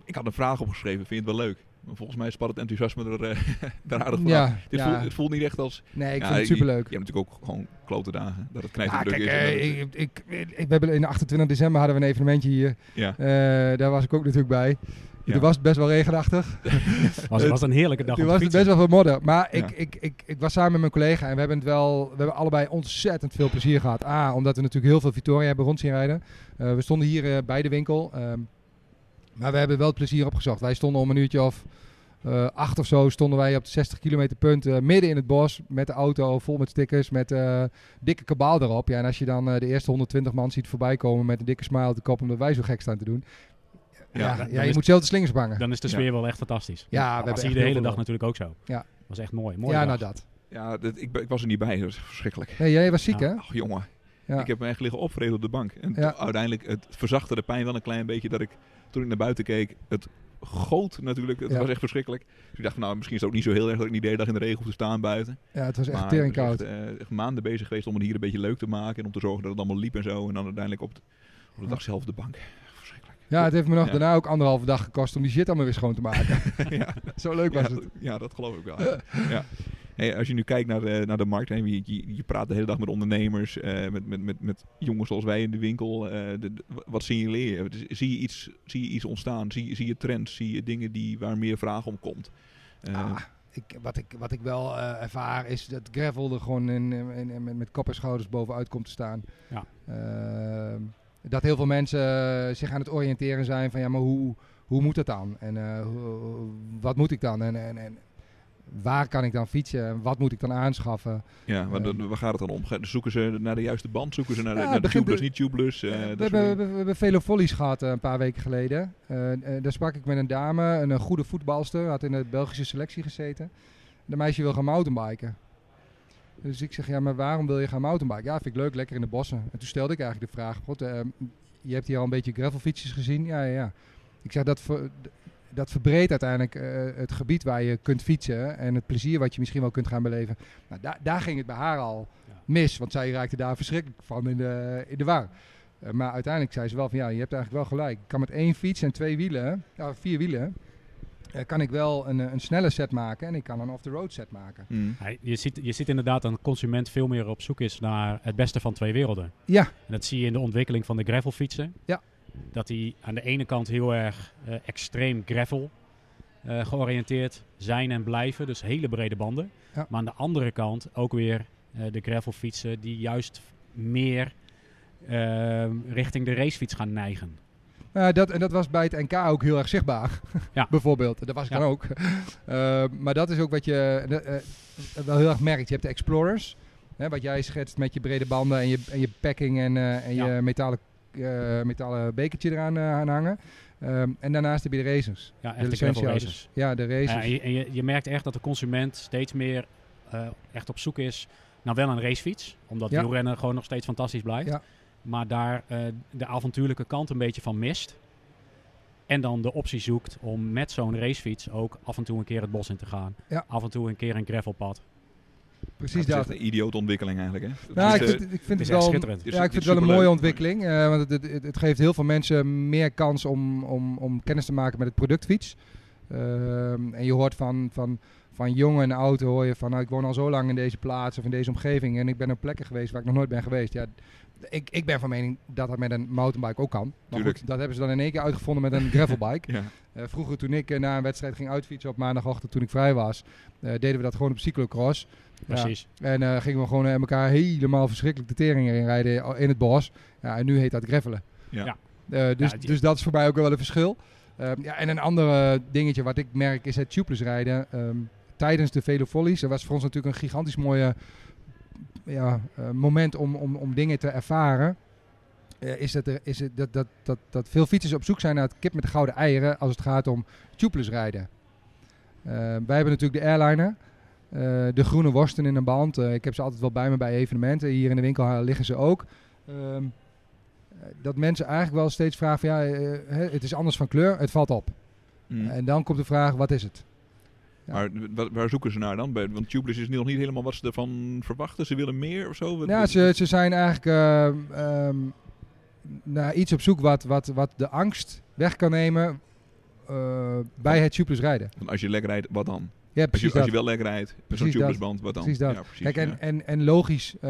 ik had een vraag opgeschreven, vind je het wel leuk? Maar volgens mij spat het enthousiasme er, eh daar aardig vanaf. Ja, Dit ja. voelt, het voelt niet echt als... nee, ik ja, vind het superleuk. Je, hebt natuurlijk ook gewoon klote dagen. Dat het Ja, knijterdruk kijk, is. en eh, het- ik, ik, ik, we hebben in 28 december hadden we een evenementje hier. ja, Eh, daar was ik ook natuurlijk bij. Ja. Toen was het best wel regenachtig. Was, was een heerlijke dag Toen was het fietsen. best wel veel modder. Maar ik, Ja. ik, ik, ik was samen met mijn collega en we hebben het wel. We hebben allebei ontzettend veel plezier gehad. A, omdat we natuurlijk heel veel Victoria hebben rond zien rijden. Eh, we stonden hier bij de winkel. ehm, maar we hebben wel het plezier opgezocht. Wij stonden om een uurtje of eh, acht of zo stonden wij op de 60 kilometer punt eh, midden in het bos met de auto vol met stickers met eh, dikke kabaal erop. Ja, en als je dan eh, de eerste 120 man ziet voorbij komen met een dikke smile op de kop omdat wij zo gek staan te doen. Ja, Ja, je is- moet zelf de slingers bangen. Dan is de Ja. sfeer wel echt fantastisch. Ja, we dat echt hier de hele dag natuurlijk ook zo. Ja. was echt mooi. mooi ja, dag. nou dat. Ja, dat, ik, ik was er niet bij. Dat was verschrikkelijk. Nee, jij was ziek Ja. hè? Ach, jongen. Ja. Ik heb me echt liggen opvreden op de bank. En uiteindelijk, het verzachtte de pijn wel een klein beetje dat ik, toen ik naar buiten keek, het goot natuurlijk. Het Ja. was echt verschrikkelijk. Dus ik dacht, van, nou, misschien is het ook niet zo heel erg dat ik niet de hele dag in de regen hoef te staan buiten. Ja, het was echt Maar tering ik ben koud. echt, eh, echt maanden bezig geweest om het hier een beetje leuk te maken. En om te zorgen dat het allemaal liep en zo. En dan uiteindelijk op de, op de dag zelf de bank. Verschrikkelijk. Ja, het heeft me nog Ja. daarna ook anderhalve dag gekost om die shit allemaal weer schoon te maken. ja. zo leuk was het. Ja, dat geloof ik wel. ja. Hey, als je nu kijkt naar de, naar de markt, je, je, je praat de hele dag met ondernemers, eh, met, met, met, met jongens zoals wij in de winkel. eh, de, de- wat signaleer je? Zie je iets, zie je iets ontstaan? Zie, je- zie je trends? Zie je dingen die, waar meer vraag om komt? Eh, Ah, ik, wat, ik, wat ik wel eh, ervaar is dat gravel er gewoon in, in, in- met, met kop en schouders bovenuit komt te staan. Ja. Ehm, dat heel veel mensen eh, zich aan het oriënteren zijn van ja, maar hoe, hoe moet dat dan? En eh, hoe- wat moet ik dan? En, en, en waar kan ik dan fietsen? En wat moet ik dan aanschaffen? ja, waar, waar gaat het dan om? Zoeken ze naar de juiste band? Zoeken ze naar, de- Ja, naar de begint tubeless, niet tubeless? eh, we, hebben, we, dingen? hebben- we hebben vele volleys gehad eh, een paar weken geleden. Eh, daar sprak ik met een dame, een, goede voetbalster, had in de Belgische selectie gezeten. De meisje wil gaan mountainbiken. Dus ik zeg, ja, maar waarom wil je gaan mountainbiken? Ja, vind ik leuk, lekker in de bossen. En toen stelde ik eigenlijk de vraag, God, eh, je hebt hier al een beetje gravelfietsjes gezien? Ja, ja, ja. Ik zeg, dat, ver- dat verbreedt uiteindelijk eh, het gebied waar je kunt fietsen en het plezier wat je misschien wel kunt gaan beleven. Nou, daar, daar ging het bij haar al Ja. mis, want zij raakte daar verschrikkelijk van in de, in de war. Eh, maar uiteindelijk zei ze wel van ja, je hebt eigenlijk wel gelijk. Ik kan met één fiets en twee wielen, ja, vier wielen, eh, kan ik wel een, een snelle set maken en ik kan een off-the-road set maken. Hij- je, ziet, je ziet inderdaad dat een consument veel meer op zoek is naar het beste van twee werelden. Ja, En dat zie je in de ontwikkeling van de gravelfietsen. Ja. Dat die aan de ene kant heel erg eh, extreem gravel eh, georiënteerd zijn en blijven. Dus hele brede banden. Ja. Maar aan de andere kant ook weer eh, de gravelfietsen die juist meer eh, richting de racefiets gaan neigen. Nou, dat, en dat was bij het NK ook heel erg zichtbaar. Ja. Bijvoorbeeld. Dat was ik Ja. dan ook. Maar dat is ook wat je wel heel erg merkt. Je hebt de Explorers. Hè, wat jij schetst met je brede banden en je, en je packing en, en Ja. je metalen, eh, metalen bekertje eraan eh, aan hangen. Ehm, en daarnaast heb je de racers. Ja, de de racers. Ja, de racers. En je, en je, je merkt echt dat de consument steeds meer eh, echt op zoek is naar wel een racefiets. Omdat Ja. wielrennen gewoon nog steeds fantastisch blijft. Ja. Maar daar de avontuurlijke kant een beetje van mist. En dan de optie zoekt om met zo'n racefiets ook af en toe een keer het bos in te gaan. Ja. Af en toe een keer een gravelpad. Precies het is dat. echt een idiote ontwikkeling eigenlijk. Hè? Nou, ik is, vind, ik vind Het is wel... schitterend. is- Ja, ik vind is het wel een mooie ontwikkeling. eh, want het, het, het geeft heel veel mensen meer kans om, om, om kennis te maken met het productfiets. Ehm, en je hoort van, van, van jong en oud hoor je van nou, ik woon al zo lang in deze plaats of in deze omgeving en ik ben op plekken geweest waar ik nog nooit ben geweest. Ja, ik, ik ben van mening dat dat met een mountainbike ook kan. Maar Tuurlijk. goed, dat hebben ze dan in één keer uitgevonden met een gravelbike. ja. Eh, vroeger toen ik eh, na een wedstrijd ging uitfietsen op maandagochtend toen ik vrij was, eh, deden we dat gewoon op cyclocross. Ja, Precies. en eh, gingen we gewoon elkaar helemaal verschrikkelijk de tering erin rijden in het bos. Ja, en nu heet dat gravelen. Ja. Ja. Eh, dus, die- dus dat is voor mij ook wel een verschil. Ehm, ja, en een ander dingetje wat ik merk is het tubeless rijden. Ehm, tijdens de Velo Follies. Dat was voor ons natuurlijk een gigantisch mooie ja, eh, moment om, om, om dingen te ervaren. Eh, is dat, er, is het dat, dat, dat, dat veel fietsers op zoek zijn naar het kip met de gouden eieren als het gaat om tubeless rijden. Eh, wij hebben natuurlijk de airliner. de groene worsten in een band. Ik heb ze altijd wel bij me bij evenementen. Hier in de winkel liggen ze ook. Ehm, eh, dat mensen eigenlijk wel steeds vragen van ja, het is anders van kleur, het valt op. Mm. En dan komt de vraag, wat is het? Ja. Maar wa- waar zoeken ze naar dan? Bij, want tubeless is nog niet helemaal wat ze ervan verwachten. Ze willen meer of zo? Ja, ze, ze zijn eigenlijk eh, ehm, naar iets op zoek wat, wat, wat de angst weg kan nemen eh, bij het tubeless rijden. Want als je lek rijdt, wat dan? Ja, Als je, precies als je wel lek rijdt, met zo'n Precies tubeless band, wat dan? Precies dat. Ja, precies, Kijk, en, ja. en, en logisch eh,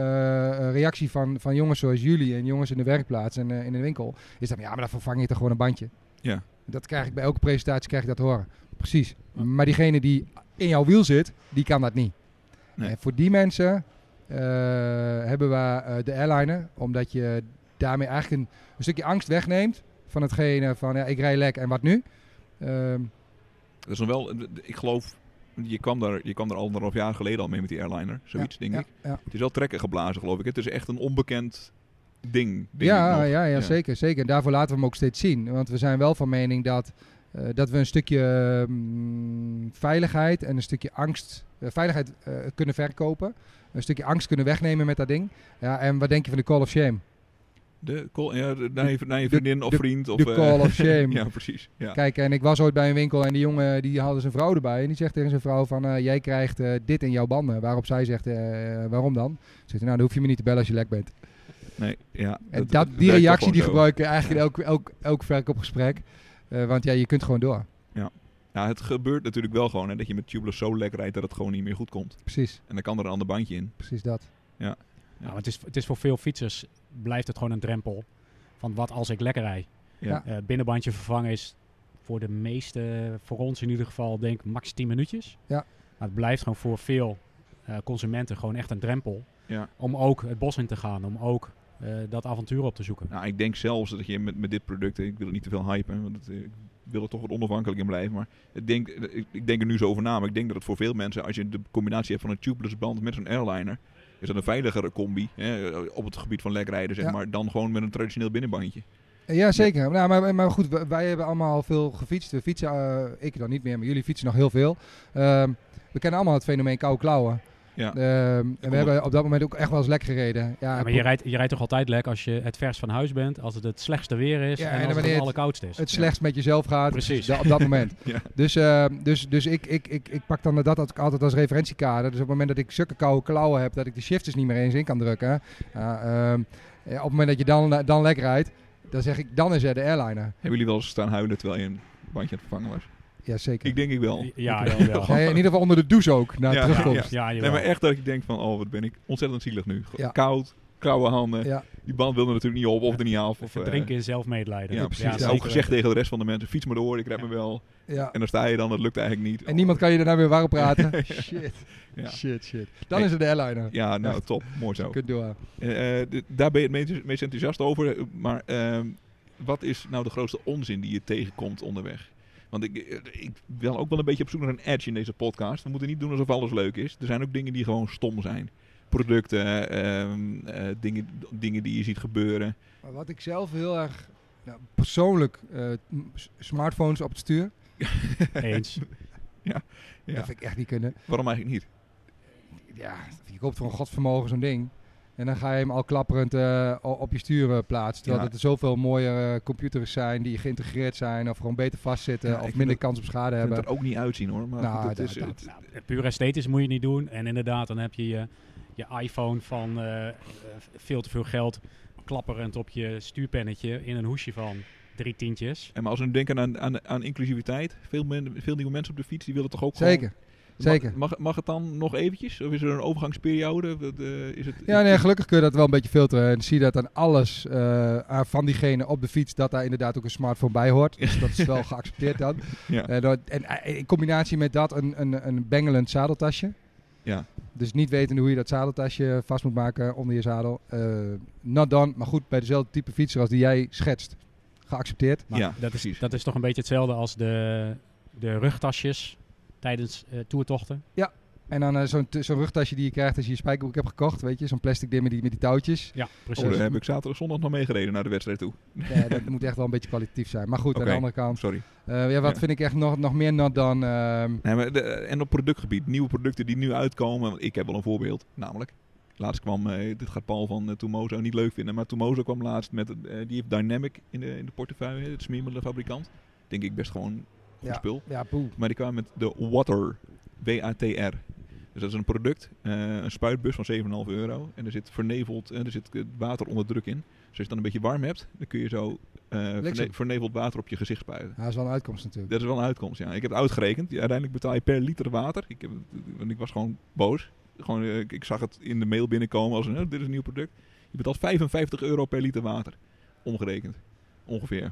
reactie van, van jongens zoals jullie en jongens in de werkplaats en in de winkel is dan ja, maar dan vervang je toch gewoon een bandje. Ja. Dat krijg ik bij elke presentatie krijg ik dat horen. Precies. Maar diegene die in jouw wiel zit, die kan dat niet. Nee. En voor die mensen eh, hebben we eh, de airliner, omdat je daarmee eigenlijk een, een stukje angst wegneemt van hetgene van ja, ik rij lek en wat nu. Ehm, Dat is nog wel, ik geloof, je kwam, daar, je kwam daar anderhalf jaar geleden al mee met die airliner. Zoiets, Ja, denk ja, ik. Ja, Het is wel trekken geblazen, geloof ik. Het is echt een onbekend ding. ja, ja, ja, zeker, zeker. En daarvoor laten we hem ook steeds zien. Want we zijn wel van mening dat, dat we een stukje mm, veiligheid en een stukje angst, eh, veiligheid eh, kunnen verkopen. Een stukje angst kunnen wegnemen met dat ding. Ja, en wat denk je van de Call of Shame? De, call, ja, de- naar, je, naar je de- vriendin of de- vriend. Of, de eh, call of shame. ja, precies. Ja. Kijk, en ik was ooit bij een winkel en die jongen die haalde zijn vrouw erbij. En die zegt tegen zijn vrouw van, eh, jij krijgt eh, dit in jouw banden. Waarop zij zegt, eh, waarom dan? Zegt hij, nou dan hoef je me niet te bellen als je lek bent. Nee, ja. En dat, die reactie die gewoon zo. gebruik ik eigenlijk in elk, elk, elk verkoopgesprek. Eh, want ja, je kunt gewoon door. Ja, het gebeurt natuurlijk wel gewoon hè, dat je met tubeless zo lek rijdt dat het gewoon niet meer goed komt. Precies, En dan kan er een ander bandje in. precies dat. Nou, want het, is, het is voor veel fietsers blijft het gewoon een drempel. Van wat als ik lekker rij. Ja. Eh, binnenbandje vervangen is voor de meeste, voor ons in ieder geval, denk ik max 10 minuutjes. Ja. Maar het blijft gewoon voor veel eh, consumenten gewoon echt een drempel. Ja. Om ook het bos in te gaan, om ook dat avontuur op te zoeken. Nou, ik denk zelfs dat je met, met dit product, ik wil het niet te veel hypen, want het, eh, ik wil er toch wat onafhankelijk in blijven. Maar ik denk, ik, ik denk er nu zo over na, maar ik denk dat het voor veel mensen, als je de combinatie hebt van een tubeless band met zo'n airliner, is dat een veiligere combi hè, op het gebied van lek rijden, zeg Ja. maar, dan gewoon met een traditioneel binnenbandje. Eh, Ja, zeker. Nou, maar, maar goed, wij, hebben allemaal veel gefietst. We fietsen, eh, ik dan niet meer, maar jullie fietsen nog heel veel. Ehm, we kennen allemaal het fenomeen koude klauwen. Ja. Ehm, en kom we hebben op dat moment ook echt wel eens lek gereden. Ja, Ja, maar je rijdt, je rijdt toch altijd lek als je het vers van huis bent, als het het slechtste weer is Ja, en en als het allerkoudste is. het slechtst met jezelf gaat. Precies. op dat moment. Ja. Dus, eh, dus, dus ik, ik, ik, ik pak dan dat altijd als referentiekader. Dus op het moment dat ik zulke koude klauwen heb, dat ik de shifters niet meer eens in kan drukken. ja, ehm, ja, op het moment dat je dan, dan lek rijdt, dan zeg ik, dan is er de airliner. Hebben jullie wel eens staan huilen terwijl je een bandje aan het vervangen was? Ja, zeker. Ik denk ik wel. Ja, Ik ja, wel. Ja, in ieder geval onder de douche ook, na Ja, terugkomst. Ja, Nee, maar echt dat ik denk van, oh wat ben ik ontzettend zielig nu. Ja. Koud, koude handen. Ja. Die band wil er natuurlijk niet op of er niet af. Of, eh, Verdrinken in zelfmedelijden. Ja, precies. Ja, Ja, ook gezegd tegen de rest van de mensen, fiets maar door, ik red me wel. Ja. En dan sta je dan, dat lukt eigenlijk niet. En niemand kan je daarna weer warm praten. Ja. Shit. Ja. Shit, shit. Dan is het de airliner. Ja, nou Echt. top. Mooi zo. kunt door. Eh, eh, daar ben je het meest, meest enthousiast over. Maar ehm, wat is nou de grootste onzin die je tegenkomt onderweg? Want ik, eh, ik ben ook wel een beetje op zoek naar een edge in deze podcast. We moeten niet doen alsof alles leuk is. Er zijn ook dingen die gewoon stom zijn. Producten, ehm, eh, dingen, dingen die je ziet gebeuren. Maar wat ik zelf heel erg nou, persoonlijk eh, s- smartphones op het stuur, Eens. Ja. dat vind ik echt niet kunnen. Waarom eigenlijk niet? Ja, je koopt voor een godsvermogen zo'n ding. En dan ga je hem al klapperend eh, op je stuur eh, plaatsen. Terwijl Ja. er zoveel mooie computers zijn die geïntegreerd zijn. Of gewoon beter vastzitten. Ja, of minder kans op schade hebben. het er ook niet uitzien hoor. Maar Nou, goed, het is, dat- het- Nou, puur esthetisch moet je het niet doen. En inderdaad, dan heb je je, je iPhone van eh, veel te veel geld klapperend op je stuurpennetje in een hoesje van drie tientjes. en maar als we nu denken aan, aan, aan inclusiviteit. Veel, men, veel nieuwe mensen op de fiets die willen toch ook gewoon Zeker. Mag, mag, mag het dan nog eventjes? Of is er een overgangsperiode? Eh, is het, Ja, nee, gelukkig kun je dat wel een beetje filteren. En zie dat aan alles eh, aan- van diegene op de fiets, dat daar inderdaad ook een smartphone bij hoort. Dus dat is wel geaccepteerd dan. Ja, Eh, door- en in combinatie met dat een, een, een bengelend zadeltasje. ja. Dus niet wetende hoe je dat zadeltasje vast moet maken onder je zadel. Eh not done, maar goed, bij dezelfde type fietser als die jij schetst. Geaccepteerd. Maar Ja, dat, is, precies. dat is toch een beetje hetzelfde als de, de rugtasjes tijdens eh, toertochten. En dan eh, zo'n zo'n rugtasje die je krijgt als je je spijkerbroek hebt gekocht. Weet je, zo'n plastic ding met die, met die touwtjes. Ja, Oh, precies. daar heb ik zaterdag zondag nog meegereden naar de wedstrijd toe. Ja, dat moet echt wel een beetje kwalitatief zijn. Maar goed, aan de andere kant. Sorry. eh, ja, wat Ja. vind ik echt nog, nog meer not dan... ehm, Nee, maar de, en op productgebied, nieuwe producten die nu uitkomen. Want ik heb wel een voorbeeld, namelijk. Laatst kwam, eh, dit gaat Paul van uh, Tumozo niet leuk vinden, maar Tumozo kwam laatst met, die heeft Dynamic in de, in de portefeuille, het smeermiddelenfabrikant. Denk ik best gewoon goed Ja. spul. ja. Maar die kwamen met de Water, W-A-T-R. Dus dat is een product, eh, een spuitbus van 7,5 euro. En er zit verneveld, eh, er zit water onder druk in. Dus als je het dan een beetje warm hebt, dan kun je zo eh, verne- verneveld water op je gezicht spuiten. Ja, dat is wel een uitkomst natuurlijk. Dat is wel een uitkomst, ja. Ik heb het uitgerekend. Uiteindelijk betaal je per liter water. Ik, heb, want ik was gewoon boos. Gewoon, ik, ik zag het in de mail binnenkomen als een, oh, dit is een nieuw product. Je betaalt 55 euro per liter water. Omgerekend. Ongeveer.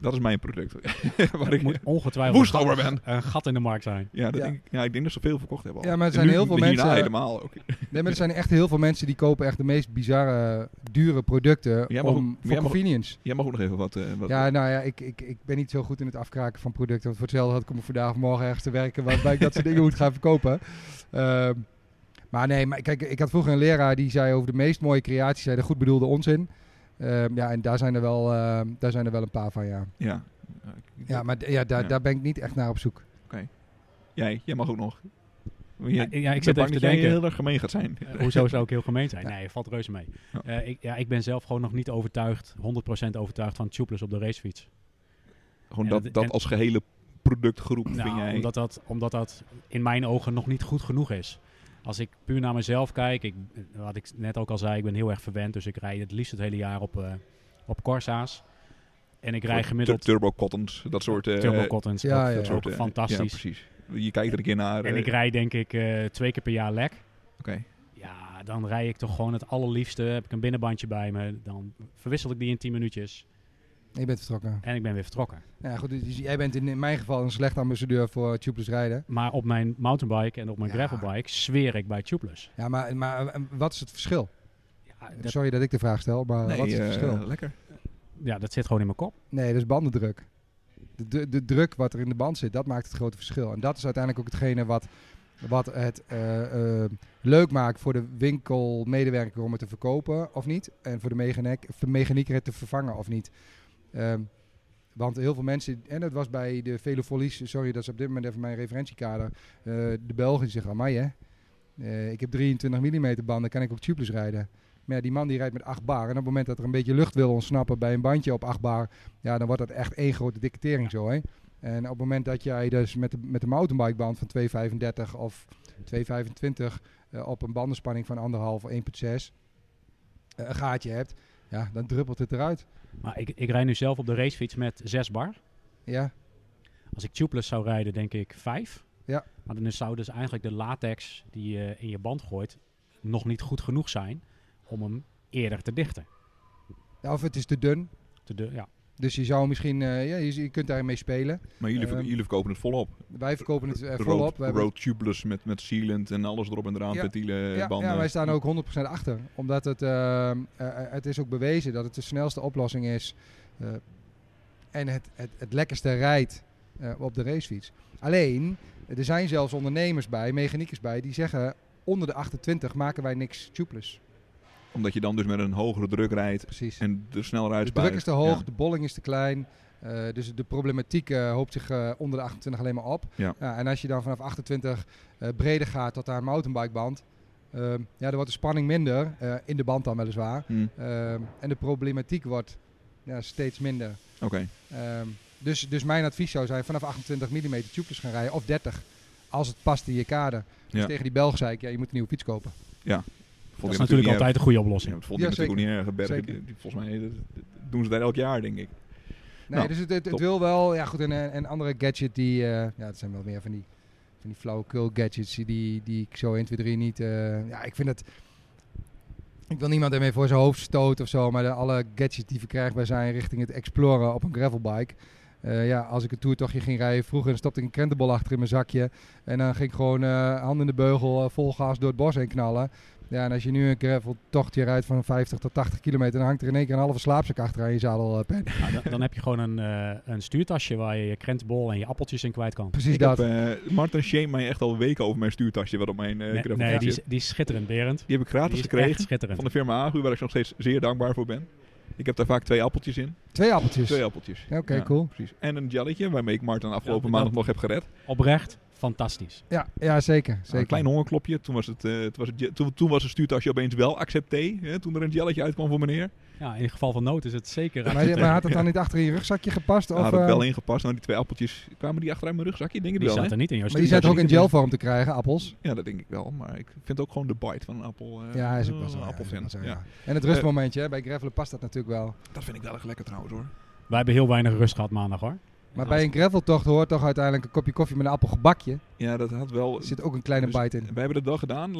Dat is mijn product. Waar ik moet ongetwijfeld woest over ben. een gat in de markt zijn. Ja, dat Ja. Denk ik, ja, ik denk dat ze veel verkocht hebben al. Ja, maar er zijn nu- heel veel hierna mensen- helemaal ook. Nee, maar er zijn echt heel veel mensen die kopen echt de meest bizarre, dure producten Jij mag om, ook- voor jij mag- convenience. Jij mag ook nog even wat... eh, wat Ja, nou ja, ik, ik, ik ben niet zo goed in het afkraken van producten. Want voor hetzelfde had ik om vandaag of morgen ergens te werken waarbij ik dat soort dingen moet gaan verkopen. Ehm, maar nee, maar kijk, ik had vroeger een leraar die zei over de meest mooie creaties, zei de goed bedoelde onzin. Ehm, ja, en daar zijn er wel, ehm, daar zijn er wel een paar van, ja. ja. Ja, maar ja, daar, Ja. daar ben ik niet echt naar op zoek. Jij, jij mag ook nog. Je- Ja, ja, ik ben zit bang even te denken. heel erg gemeen gaat zijn. Eh, hoezo zou ik heel gemeen zijn? Ja. Nee, valt reuze mee. Ja. Eh, ik, ja, ik ben zelf gewoon nog niet overtuigd, 100% overtuigd van tubeless op de racefiets. Gewoon dat, dat- en- als gehele productgroep vind Nou, jij... omdat, dat, omdat dat in mijn ogen nog niet goed genoeg is. Als ik puur naar mezelf kijk, ik, wat ik net ook al zei, ik ben heel erg verwend. Dus ik rijd het liefst het hele jaar op, eh op Corsa's. En ik rijd gemiddeld Turbo Cottons, dat soort... eh, Turbo Cottons. ja, dat ja. soort eh, fantastisch. Ja, precies. Je kijkt er een keer naar. En ik rijd denk ik eh, twee keer per jaar lek. Oké. Ja, dan rijd ik toch gewoon het allerliefste. Heb ik een binnenbandje bij me. Dan verwissel ik die in 10 minuutjes. Je bent vertrokken. En ik ben weer vertrokken. Ja, goed, dus jij bent in, in mijn geval een slecht ambassadeur voor tubeless rijden. Maar op mijn mountainbike en op mijn Ja. gravelbike zweer ik bij tubeless. Ja, maar, maar wat is het verschil? Ja dat, Sorry dat ik de vraag stel, maar Nee, wat is het eh, verschil? lekker. ja, dat zit gewoon in mijn kop. Nee, dat is bandendruk. De, de, de druk wat er in de band zit, dat maakt het grote verschil. En dat is uiteindelijk ook hetgene wat, wat het eh, eh, leuk maakt voor de winkelmedewerker om het te verkopen of niet. En voor de mechaniek, voor mechanieker het te vervangen of niet. Ehm, want heel veel mensen, en dat was bij de Velofolies, sorry dat is op dit moment even mijn referentiekader, eh, de Belgen zeggen, amai hè, eh, ik heb 23 mm banden, kan ik ook tubeless rijden. Maar ja, die man die rijdt met 8 bar. En op het moment dat er een beetje lucht wil ontsnappen bij een bandje op 8 bar, ja, dan wordt dat echt één grote dikke tering zo. Hè? En op het moment dat jij dus met de, met de mountainbikeband van 2,35 of 2,25 eh, op een bandenspanning van 1,5 of 1,6 eh, een gaatje hebt, ja, dan druppelt het eruit. Maar ik, ik rijd nu zelf op de racefiets met 6 bar. Ja, Als ik tubeless zou rijden, denk ik 5. Ja. Maar dan zou dus eigenlijk de latex die je in je band gooit nog niet goed genoeg zijn om hem eerder te dichten. Ja, of het is te dun. Te de, ja. Dus je zou misschien, eh, ja, je, je kunt daarmee spelen. Maar jullie, ehm, jullie verkopen het volop. Wij verkopen het eh, Road- volop. We hebben- Road tubeless met, met sealant en alles erop en eraan. Ja. Ventiele ja, banden. ja, wij staan ook 100% achter. Omdat het, eh, eh, het is ook bewezen dat het de snelste oplossing is. eh, en het, het, het lekkerste rijdt eh, op de racefiets. Alleen, er zijn zelfs ondernemers bij, mechaniekers bij, die zeggen... onder de 28 maken wij niks tubeless. Omdat je dan dus met een hogere druk rijdt Precies. en er sneller De uitspuit. druk is te hoog, Ja. de bolling is te klein. eh, dus de problematiek eh, hoopt zich eh, onder de 28 alleen maar op. Ja. en als je dan vanaf 28 eh, breder gaat tot aan een mountainbikeband... ehm, ja, dan wordt de spanning minder, in de band dan weliswaar. Hm, Ehm, en de problematiek wordt ja, steeds minder. Oké. Ehm, dus, dus mijn advies zou zijn vanaf 28 mm tubeless gaan rijden. Of 30, als het past in je kader. Dus Ja. tegen die Belg zei ik, ja, je moet een nieuwe fiets kopen. Dat is natuurlijk altijd een goede Ja, oplossing. dat vond Ja, natuurlijk ook zeker. niet erg. Bergen, Zeker. die- die- volgens mij dat- dat doen ze daar elk jaar, denk ik. Nee, Nou, dus het, het, wil wel, ja goed, en een en andere gadget die, eh, ja, het zijn wel meer van die, van die flauwekul gadgets die, die, ik zo 1, 2, 3 niet, eh, ja, ik vind het, ik wil niemand ermee voor zijn hoofd stoten of zo, maar de, alle gadgets die verkrijgbaar zijn richting het exploren op een gravelbike. Eh, ja, als ik een toertochtje ging rijden vroeger, dan stopte ik een krentenbol achter in mijn zakje. En dan ging ik gewoon eh hand in de beugel, eh, vol gas door het bos heen knallen. Ja, en als je nu een graveltochtje rijdt van 50 tot 80 kilometer, dan hangt er in één keer een halve slaapzak achter aan je zadelpen. Nou, dan, dan heb je gewoon een, eh, een stuurtasje waar je je krentenbol en je appeltjes in kwijt kan. Precies Ik dat. heb, eh, Martin shame mij echt al weken over mijn stuurtasje wat op mijn eh nee, gravel nee, die, is, die is schitterend, Berend. Die heb ik gratis gekregen van de firma Agu, waar ik nog steeds zeer dankbaar voor ben. Ik heb daar vaak twee appeltjes in. Twee appeltjes. Twee appeltjes. Ja, oké, cool. Precies. En een jelletje, waarmee ik Martin afgelopen Ja, maandag nog heb gered. Oprecht, fantastisch. Ja, ja zeker. zeker. Een klein hongerklopje. Toen was het, eh, toen was het, je- toen, toen was het stuurtasje opeens wel accepté. Hè, toen er een jelletje uitkwam voor meneer. Ja, in geval van nood is het zeker. Maar, maar had het dan niet achter in je rugzakje gepast? Of, had eh, wel ingepast. Nou, die twee appeltjes, kwamen die achteruit mijn rugzakje? Denk ik die wel, hè? zaten niet in jouw maar die zijn toch ook in gelvorm te krijgen, appels? Ja, dat denk ik wel. Maar ik vind ook gewoon de bite van een appel. eh, ja, hij is ook eh, wel zo. een ja, appelfan. zo, ja. ja. En het rustmomentje, hè, bij gravelen past dat natuurlijk wel. Dat vind ik wel erg lekker trouwens hoor. Wij hebben heel weinig rust gehad maandag hoor. Maar bij een graveltocht hoort toch uiteindelijk een kopje koffie met een appelgebakje. Ja, dat had wel... Er zit ook een kleine Dus bite in. Wij hebben dat wel gedaan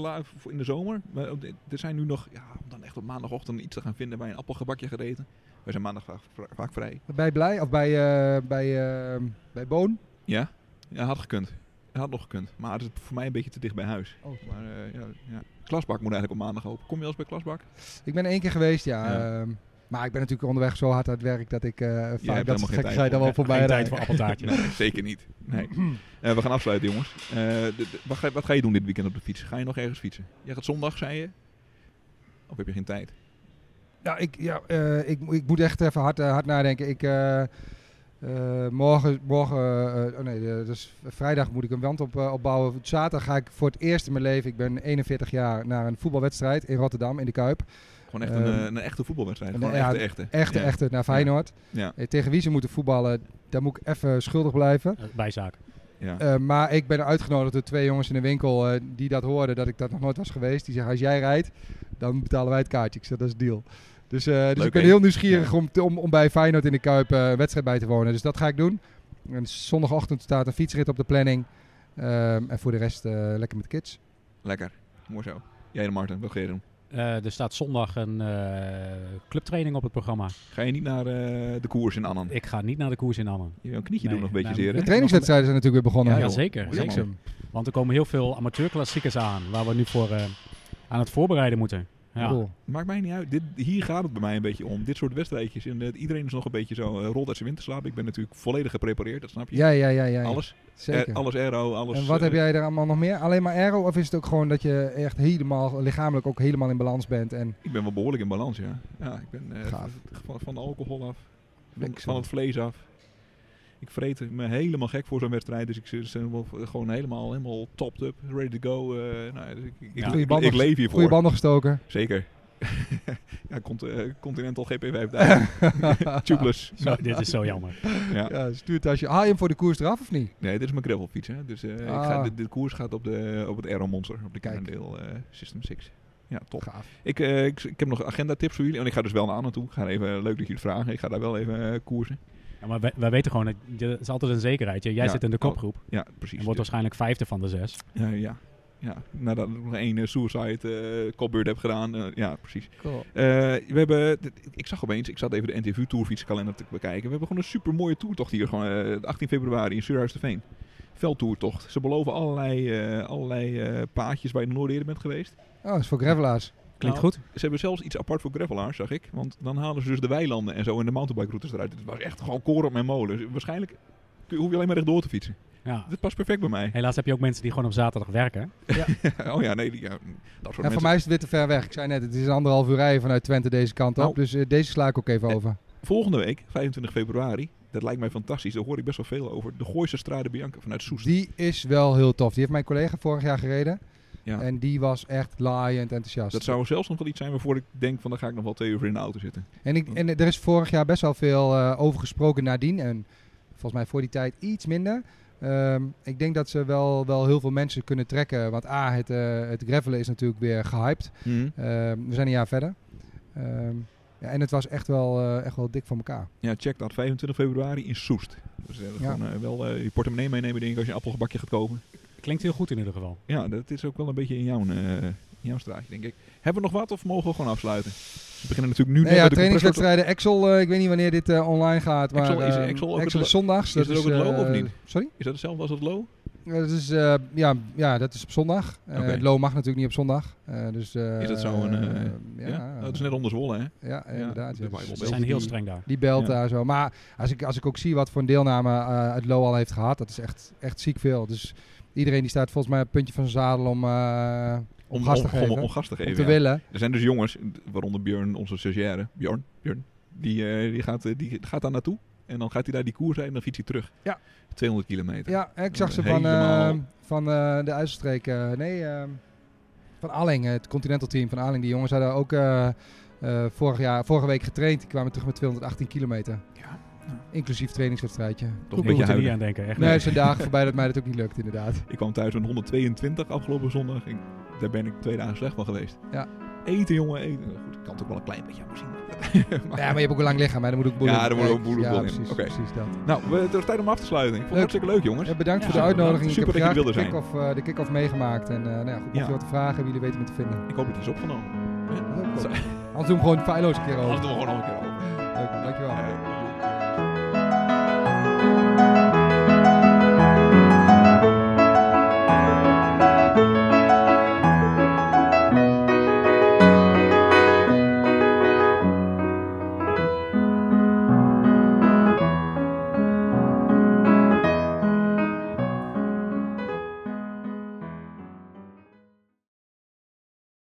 in de zomer. Maar er zijn nu nog, ja, om dan echt op maandagochtend iets te gaan vinden bij een appelgebakje gereden. Wij zijn maandag vaak, vaak vrij. Bij Blij of bij, eh, bij, eh, bij Boon. Ja? Ja, had gekund. Had nog gekund. Maar het is voor mij een beetje te dicht bij huis. Oh. Maar eh, ja, ja. Klasbak moet eigenlijk op maandag open. Kom je wel eens bij Klasbak? Ik ben één keer geweest, ja. Ja. Maar ik ben natuurlijk onderweg zo hard aan het werk dat ik eh vaak dat soort gekkigheid voor. al wel voorbij Geen rijd. tijd voor appeltaartjes. Nee, zeker niet. Nee. Eh, we gaan afsluiten, jongens. Eh, de- de- wat, ga, wat ga je doen dit weekend op de fiets? Ga je nog ergens fietsen? Jij gaat zondag, zei je? Of heb je geen tijd? Ja, ik, ja eh, ik, ik moet echt even hard, hard nadenken. Ik, eh, eh, morgen, morgen eh, oh nee, dus vrijdag moet ik een wand op, opbouwen. Zaterdag ga ik voor het eerst in mijn leven, ik ben 41 jaar, naar een voetbalwedstrijd in Rotterdam in de Kuip. Gewoon echt een, Ehm, eh, een echte voetbalwedstrijd. een- echte, echte. Echte, Ja. echte, naar Feyenoord. Ja, Eh, tegen wie ze moeten voetballen, daar moet ik even schuldig blijven. Eh, Bijzaak. ja. Eh, maar ik ben uitgenodigd door twee jongens in de winkel eh, die dat hoorden, dat ik dat nog nooit was geweest. Die zeggen, als jij rijdt, dan betalen wij het kaartje. Ik zeg, dat is de deal. Dus, eh, dus Leuk, ik ben heel nieuwsgierig Ja. om, te- om, om bij Feyenoord in de Kuip eh, een wedstrijd bij te wonen. Dus dat ga ik doen. En zondagochtend staat een fietsrit op de planning. Ehm, en voor de rest eh, lekker met de kids. Lekker. Mooi zo. Jij en Martin, wat ga je doen? Eh, er staat zondag een eh, clubtraining op het programma. Ga je niet naar eh, de koers in Annan? Ik ga niet naar de koers in Annan. Je knietje Nee, doen nog een beetje nou, zeer, hè? De trainingswedstrijden zijn natuurlijk weer begonnen. Ja, Ja, zeker. man. Want er komen heel veel amateurklassiekers aan, waar we nu voor eh, aan het voorbereiden moeten. Ja. Cool. Maakt mij niet uit. Dit, hier gaat het bij mij een beetje om. Dit soort wedstrijdjes. En, eh, iedereen is nog een beetje zo uh, rolt uit zijn winterslaap. Ik ben natuurlijk volledig geprepareerd, dat snap je. Ja, ja, ja. ja, ja. Alles. Zeker. Eh, alles aero, alles... en wat eh, heb jij er allemaal nog meer? Alleen maar aero? Of is het ook gewoon dat je echt helemaal, lichamelijk ook helemaal in balans bent? En Ik ben wel behoorlijk in balans, ja. Ja, ik ben eh, Gaaf. van, van de alcohol af. Van het vlees af. Ik vreet me helemaal gek voor zo'n wedstrijd. Dus ik zit gewoon helemaal, helemaal topped up, ready to go. eh, nou, dus ik, ik, Ja. ik, Goeie ik, banden- ik leef hiervoor. goede banden gestoken. Zeker. ja, cont, eh, Continental GP5000. Tubeless. Zo, dit is zo jammer. Ja. Ja, stuurtasje. Haal je hem voor de koers eraf of niet? Nee, dit is mijn gravelfiets. Hè. Dus eh, ik Ah. ga, de, de koers gaat op, de, op het Aero Monster. Op de Kijk. Eh, System 6. Ja, top. Gaaf. Ik, ik, ik heb nog agenda tips voor jullie. En ik ga dus wel naar Anne toe. Ik ga even, leuk dat jullie het vragen. Ik ga daar wel even koersen. Ja, maar wij, wij weten gewoon, het is altijd een zekerheid. Jij Ja. zit in de kopgroep Ja, precies. en wordt waarschijnlijk vijfde van de zes. Ja, ja. ja. Nadat ik nog één eh, suicide eh kopbeurt heb gedaan. eh, ja, precies. Cool. Eh, we hebben, ik zag opeens, ik zat even de NTV Tourfietskalender te bekijken. We hebben gewoon een super mooie toertocht hier. Gewoon, eh, 18 februari in Surhuis de Veen. Veldtoertocht. Ze beloven allerlei, eh, allerlei eh, paadjes waar je nog nooit eerder bent geweest. Oh, dat is voor gravelaars. Klinkt Nou, goed. Ze hebben zelfs iets apart voor gravelaars, zag ik. Want dan halen ze dus de weilanden en zo en de mountainbike-routes eruit. Het was echt gewoon koren op mijn molen. Dus waarschijnlijk hoef je alleen maar rechtdoor te fietsen. Ja. Dit past perfect bij mij. Helaas heb je ook mensen die gewoon op zaterdag werken. oh ja, nee, die, ja, dat soort En mensen. voor mij is het weer te ver weg. Ik zei net, het is een anderhalf uur rijden vanuit Twente deze kant op. Nou. Dus eh, deze sla ik ook even Eh, over. Volgende week, 25 februari, dat lijkt mij fantastisch. Daar hoor ik best wel veel over. De Gooise Strade Bianca vanuit Soest. Die is wel heel tof. Die heeft mijn collega vorig jaar gereden. Ja. En die was echt laaiend enthousiast. Dat zou zelfs nog wel iets zijn waarvoor ik denk van dan ga ik nog wel twee uur in de auto zitten. En, ik, en er is vorig jaar best wel veel eh, over gesproken nadien. En volgens mij voor die tijd iets minder. Ehm, ik denk dat ze wel, wel heel veel mensen kunnen trekken. Want A, het, eh, het gravelen is natuurlijk weer gehyped. Ehm, we zijn een jaar verder. Ehm, ja, en het was echt wel, eh, echt wel dik voor elkaar. Ja, check dat. 25 februari in Soest. Dus Ja. gewoon, wel eh, je portemonnee meenemen denk ik als je een appelgebakje gaat kopen. Klinkt heel goed in ieder geval. Ja, dat is ook wel een beetje in jouw, eh, in jouw straatje denk ik. Hebben we nog wat of mogen we gewoon afsluiten? We beginnen natuurlijk nu Nee, net ja, met de trainingswedstrijden. Excel, eh, ik weet niet wanneer dit eh, online gaat. Maar, Excel- is ehm, Excel ook het is zondags. is dat ook het low eh, of niet? Sorry? Is dat hetzelfde als het low? Ja, dat is, eh, ja, ja, dat is op zondag. Eh, Oké. Het low mag natuurlijk niet op zondag. Eh, dus, eh, Is dat zo een, eh, ja, Ja? Oh, dat is net onder Zwolle hè? Ja, inderdaad. ja. Ze zijn heel streng daar. Die belt Ja. daar zo. Maar als ik, als ik ook zie wat voor een deelname eh, het low al heeft gehad, dat is echt, echt ziek veel. Dus iedereen die staat volgens mij op het puntje van zijn zadel om, eh, om, gas te om, geven. om, om gas te geven. om te ja. willen. Er zijn dus jongens, waaronder Björn, onze stagiaire. Björn, Björn die, eh, die, gaat, eh, die gaat daar naartoe. En dan gaat hij daar die koers rijden en dan fietst hij terug. Ja. 200 kilometer. Ja, ik zag ze van, Helemaal. van de eh, nee, eh, van Alling, het Continental team van Alling. Die jongens hadden ook vorig jaar, vorige week getraind. Die kwamen terug met 218 kilometer. Ja. Inclusief trainingswedstrijdje. Toch een beetje er niet aan denken, echt. Nee, er zijn dagen voorbij dat mij dat ook niet lukt, inderdaad. Ik kwam thuis met 122 afgelopen zondag. Ik, daar ben ik twee dagen slecht van geweest. Ja. eten, jongen. Eten. Goed, ik kan het ook wel een klein beetje aan zien. Maar- Ja, maar je hebt ook een lang lichaam, hè? Dan moet ook boel Ja, daar moet ook boel- Ja, in. precies, Oké. precies dat. Nou, het is tijd om af te sluiten. Ik vond het hartstikke leuk, jongens. Ja, bedankt Ja, voor de uitnodiging. ik heb dat je wilde zijn. kick-off, eh, de kick-off meegemaakt. En eh, nou ja, goed, mocht Ja. je wat vragen hebben, jullie weten me te vinden. Ik hoop dat die is opgenomen. Anders doen we gewoon feilloos een keer over. Anders doen we gewoon nog een keer over. Leuk, dankjewel.